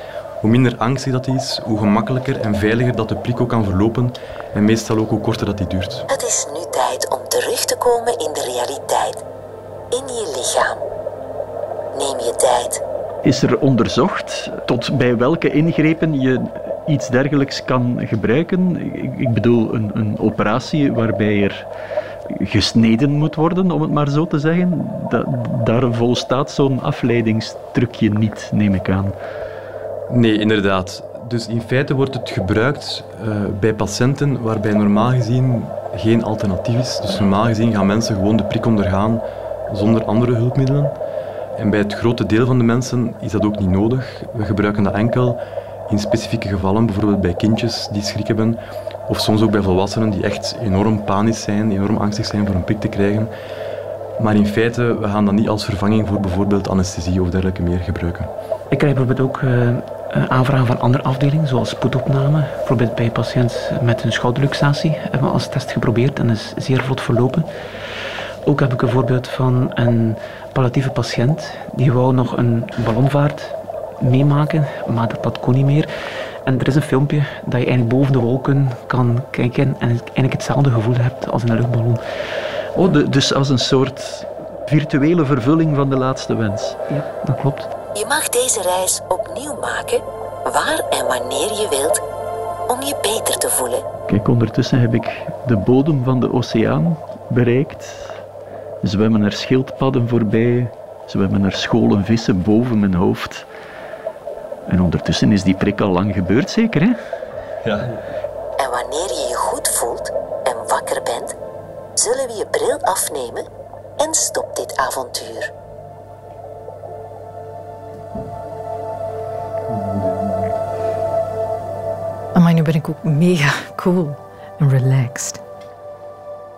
hoe minder angstig dat hij is, hoe gemakkelijker en veiliger dat de prik ook kan verlopen en meestal ook hoe korter dat die duurt. Het is nu tijd om terug te komen in de realiteit, in je lichaam. Neem je tijd. Is er onderzocht tot bij welke ingrepen je iets dergelijks kan gebruiken? Ik bedoel, een, een operatie waarbij er gesneden moet worden, om het maar zo te zeggen. Da daar volstaat zo'n afleidingstrucje niet, neem ik aan. Nee, inderdaad. Dus in feite wordt het gebruikt uh, bij patiënten waarbij normaal gezien geen alternatief is. Dus normaal gezien gaan mensen gewoon de prik ondergaan zonder andere hulpmiddelen. En bij het grote deel van de mensen is dat ook niet nodig. We gebruiken dat enkel in specifieke gevallen, bijvoorbeeld bij kindjes die schrik hebben, of soms ook bij volwassenen die echt enorm panisch zijn, enorm angstig zijn voor een prik te krijgen. Maar in feite, we gaan dat niet als vervanging voor bijvoorbeeld anesthesie of dergelijke meer gebruiken. Ik krijg bijvoorbeeld ook uh, aanvragen van andere afdelingen, zoals spoedopname. Bijvoorbeeld bij een patiënt met een schouderluxatie hebben we als test geprobeerd en is zeer vlot verlopen. Ook heb ik een voorbeeld van een palliatieve patiënt die wou nog een ballonvaart meemaken, maar dat, dat kon niet meer. En er is een filmpje dat je eigenlijk boven de wolken kan kijken en eigenlijk hetzelfde gevoel hebt als in een luchtballon. Oh, dus als een soort virtuele vervulling van de laatste wens. Ja, dat klopt. Je mag deze reis opnieuw maken, waar en wanneer je wilt, om je beter te voelen. Kijk, ondertussen heb ik de bodem van de oceaan bereikt. Zwemmen er schildpadden voorbij, zwemmen er scholen vissen boven mijn hoofd. En ondertussen is die prik al lang gebeurd, zeker, hè? Ja. En wanneer je je goed voelt en wakker bent, zullen we je bril afnemen en stop dit avontuur. Maar nu ben ik ook mega cool en relaxed.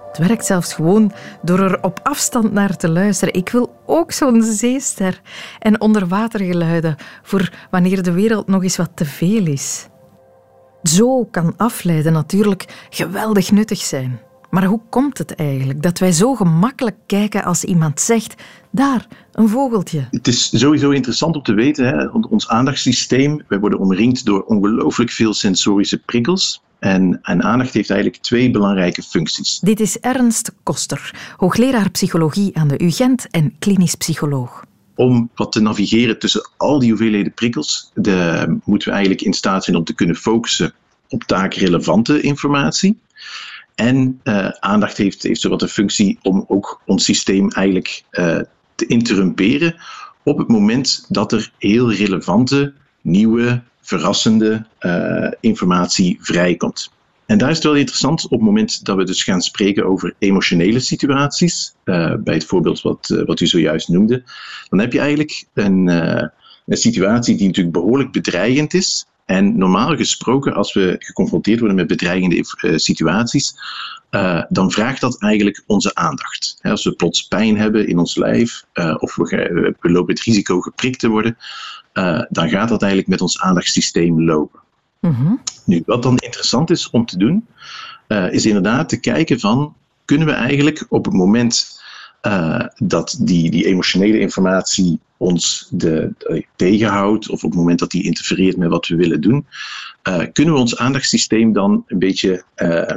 Het werkt zelfs gewoon door er op afstand naar te luisteren. Ik wil ook zo'n zeester en onderwatergeluiden voor wanneer de wereld nog eens wat te veel is. Zo kan afleiden natuurlijk geweldig nuttig zijn. Maar hoe komt het eigenlijk dat wij zo gemakkelijk kijken als iemand zegt: daar, een vogeltje? Het is sowieso interessant om te weten, hè, ons aandachtssysteem, wij worden omringd door ongelooflijk veel sensorische prikkels. En, en, aandacht heeft eigenlijk twee belangrijke functies. Dit is Ernst Koster, hoogleraar psychologie aan de UGent en klinisch psycholoog. Om wat te navigeren tussen al die hoeveelheden prikkels, de, moeten we eigenlijk in staat zijn om te kunnen focussen op taakrelevante informatie. En uh, aandacht heeft, heeft zowat de functie om ook ons systeem eigenlijk uh, te interrumperen op het moment dat er heel relevante, nieuwe, verrassende uh, informatie vrijkomt. En daar is het wel interessant op het moment dat we dus gaan spreken over emotionele situaties, bij het voorbeeld wat, wat u zojuist noemde, dan heb je eigenlijk een, een situatie die natuurlijk behoorlijk bedreigend is, en normaal gesproken, als we geconfronteerd worden met bedreigende uh, situaties, uh, dan vraagt dat eigenlijk onze aandacht. als we plots pijn hebben in ons lijf, uh, of we, we, lopen het risico geprikt te worden, dan gaat dat eigenlijk met ons aandachtssysteem lopen. Mm -hmm. Nu, wat dan interessant is om te doen, is inderdaad te kijken van, kunnen we eigenlijk op het moment dat die, die emotionele informatie ons de, de, tegenhoudt, of op het moment dat die interfereert met wat we willen doen, uh, kunnen we ons aandachtssysteem dan een beetje uh,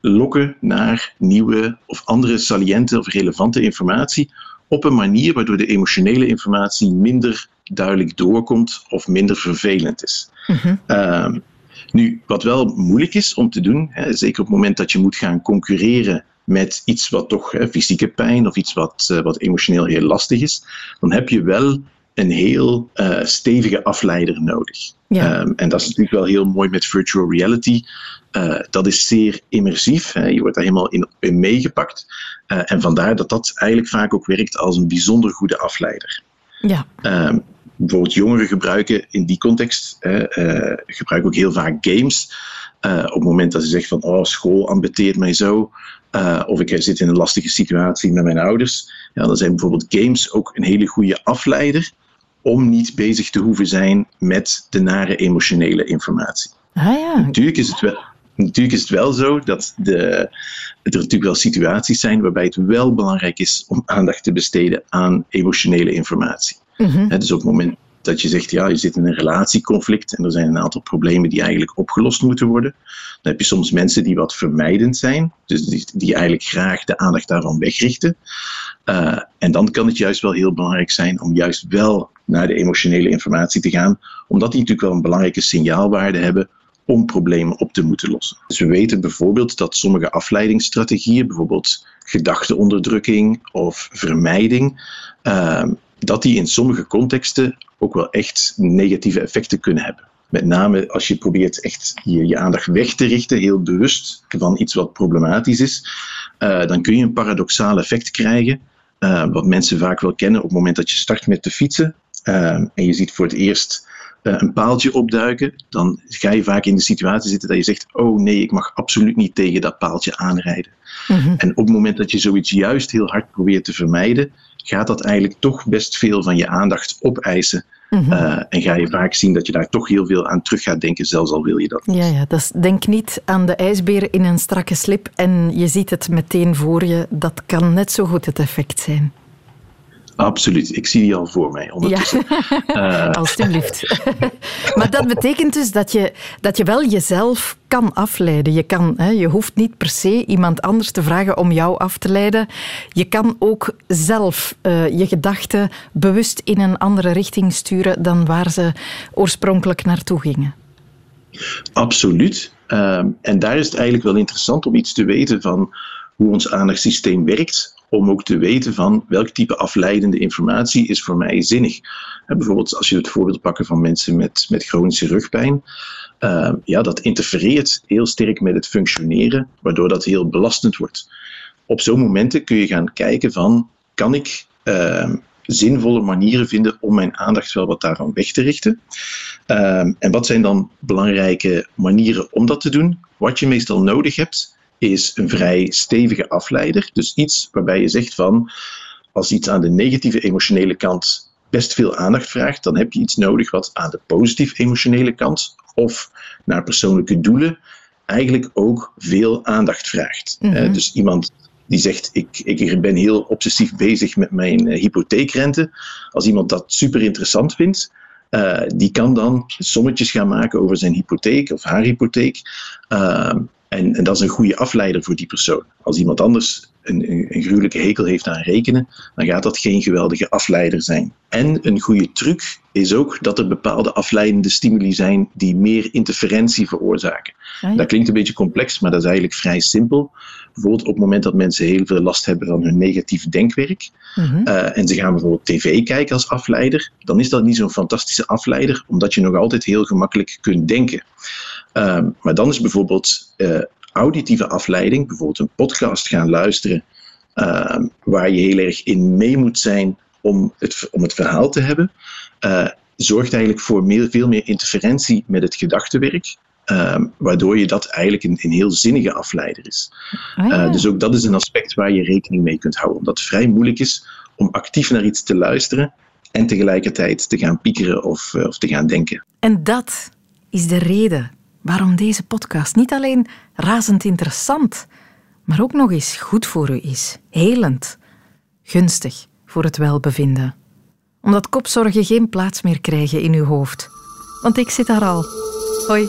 lokken naar nieuwe of andere saliënte of relevante informatie op een manier waardoor de emotionele informatie minder duidelijk doorkomt of minder vervelend is. Mm -hmm. uh, nu, wat wel moeilijk is om te doen, hè, zeker op het moment dat je moet gaan concurreren met iets wat toch hè, fysieke pijn of iets wat, uh, wat emotioneel heel lastig is, dan heb je wel een heel uh, stevige afleider nodig. Ja. Um, en dat is natuurlijk wel heel mooi met virtual reality. Uh, dat is zeer immersief. Hè. Je wordt daar helemaal in, in meegepakt. en vandaar dat dat eigenlijk vaak ook werkt als een bijzonder goede afleider. Ja. Um, bijvoorbeeld jongeren gebruiken in die context gebruiken ook heel vaak games. Op het moment dat ze zeggen van oh, school ambeteert mij zo, uh, of ik zit in een lastige situatie met mijn ouders. Ja, dan zijn bijvoorbeeld games ook een hele goede afleider om niet bezig te hoeven zijn met de nare emotionele informatie. Ah, ja. Natuurlijk is het wel. Natuurlijk is het wel zo dat de, er natuurlijk wel situaties zijn waarbij het wel belangrijk is om aandacht te besteden aan emotionele informatie. Mm -hmm. dus op het moment dat je zegt, ja, je zit in een relatieconflict en er zijn een aantal problemen die eigenlijk opgelost moeten worden. Dan heb je soms mensen die wat vermijdend zijn, dus die, eigenlijk graag de aandacht daarvan wegrichten. Uh, en dan kan het juist wel heel belangrijk zijn om juist wel naar de emotionele informatie te gaan, omdat die natuurlijk wel een belangrijke signaalwaarde hebben om problemen op te moeten lossen. Dus we weten bijvoorbeeld dat sommige afleidingsstrategieën, bijvoorbeeld gedachteonderdrukking of vermijding, uh, dat die in sommige contexten ook wel echt negatieve effecten kunnen hebben. Met name als je probeert echt je, je aandacht weg te richten, heel bewust van iets wat problematisch is, uh, dan kun je een paradoxaal effect krijgen, uh, wat mensen vaak wel kennen op het moment dat je start met te fietsen uh, en je ziet voor het eerst een paaltje opduiken, dan ga je vaak in de situatie zitten dat je zegt, oh nee, ik mag absoluut niet tegen dat paaltje aanrijden. Mm -hmm. En op het moment dat je zoiets juist heel hard probeert te vermijden, gaat dat eigenlijk toch best veel van je aandacht opeisen. Mm -hmm. uh, en ga je vaak zien dat je daar toch heel veel aan terug gaat denken, zelfs al wil je dat niet. Ja, ja dus denk niet aan de ijsbeer in een strakke slip en je ziet het meteen voor je. Dat kan net zo goed het effect zijn. Absoluut, ik zie die al voor mij ondertussen. Ja, uh. alstublieft. maar dat betekent dus dat je, dat je wel jezelf kan afleiden. Je, kan, hè, je hoeft niet per se iemand anders te vragen om jou af te leiden. Je kan ook zelf uh, je gedachten bewust in een andere richting sturen dan waar ze oorspronkelijk naartoe gingen. Absoluut. Uh, en daar is het eigenlijk wel interessant om iets te weten van hoe ons aandachtssysteem werkt om ook te weten van welk type afleidende informatie is voor mij zinnig. En bijvoorbeeld als je het voorbeeld pakken van mensen met, met chronische rugpijn, uh, ja, dat interfereert heel sterk met het functioneren, waardoor dat heel belastend wordt. Op zo'n momenten kun je gaan kijken van, kan ik uh, zinvolle manieren vinden om mijn aandacht wel wat daarvan weg te richten? Uh, en wat zijn dan belangrijke manieren om dat te doen? Wat je meestal nodig hebt, is een vrij stevige afleider. Dus iets waarbij je zegt van, als iets aan de negatieve emotionele kant best veel aandacht vraagt, dan heb je iets nodig wat aan de positieve emotionele kant of naar persoonlijke doelen eigenlijk ook veel aandacht vraagt. Mm dus iemand die zegt, ik, ik ben heel obsessief bezig met mijn uh, hypotheekrente. Als iemand dat super interessant vindt, uh, die kan dan sommetjes gaan maken over zijn hypotheek of haar hypotheek. Uh, en, en, dat is een goede afleider voor die persoon. Als iemand anders een, een, een, gruwelijke hekel heeft aan rekenen, dan gaat dat geen geweldige afleider zijn. En een goede truc is ook dat er bepaalde afleidende stimuli zijn die meer interferentie veroorzaken. Ah, dat klinkt een beetje complex, maar dat is eigenlijk vrij simpel. Bijvoorbeeld op het moment dat mensen heel veel last hebben van hun negatief denkwerk uh, en ze gaan bijvoorbeeld tv kijken als afleider, dan is dat niet zo'n fantastische afleider, omdat je nog altijd heel gemakkelijk kunt denken. Uh, maar dan is bijvoorbeeld uh, auditieve afleiding, bijvoorbeeld een podcast gaan luisteren, uh, waar je heel erg in mee moet zijn om het, om het verhaal te hebben, uh, zorgt eigenlijk voor meer, veel meer interferentie met het gedachtenwerk. Ehm, waardoor je dat eigenlijk een, een heel zinnige afleider is. Ah, ja. dus ook dat is een aspect waar je rekening mee kunt houden. Omdat het vrij moeilijk is om actief naar iets te luisteren en tegelijkertijd te gaan piekeren of, of te gaan denken. En dat is de reden waarom deze podcast niet alleen razend interessant, maar ook nog eens goed voor u is. Helend, gunstig voor het welbevinden. Omdat kopzorgen geen plaats meer krijgen in uw hoofd. Want ik zit daar al. Hoi.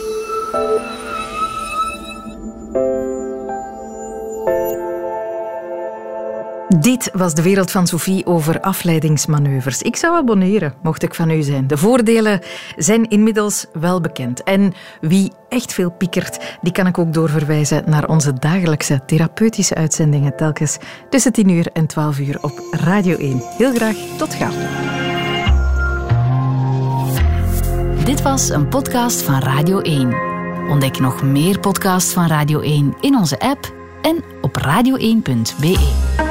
Dit was de wereld van Sophie over afleidingsmanoeuvres. Ik zou abonneren, mocht ik van u zijn. De voordelen zijn inmiddels wel bekend. En wie echt veel piekert, die kan ik ook doorverwijzen naar onze dagelijkse therapeutische uitzendingen telkens tussen 10 uur en 12 uur op Radio 1. Heel graag, tot gauw. Dit was een podcast van Radio 1. Ontdek nog meer podcasts van Radio 1 in onze app en op radio1.be.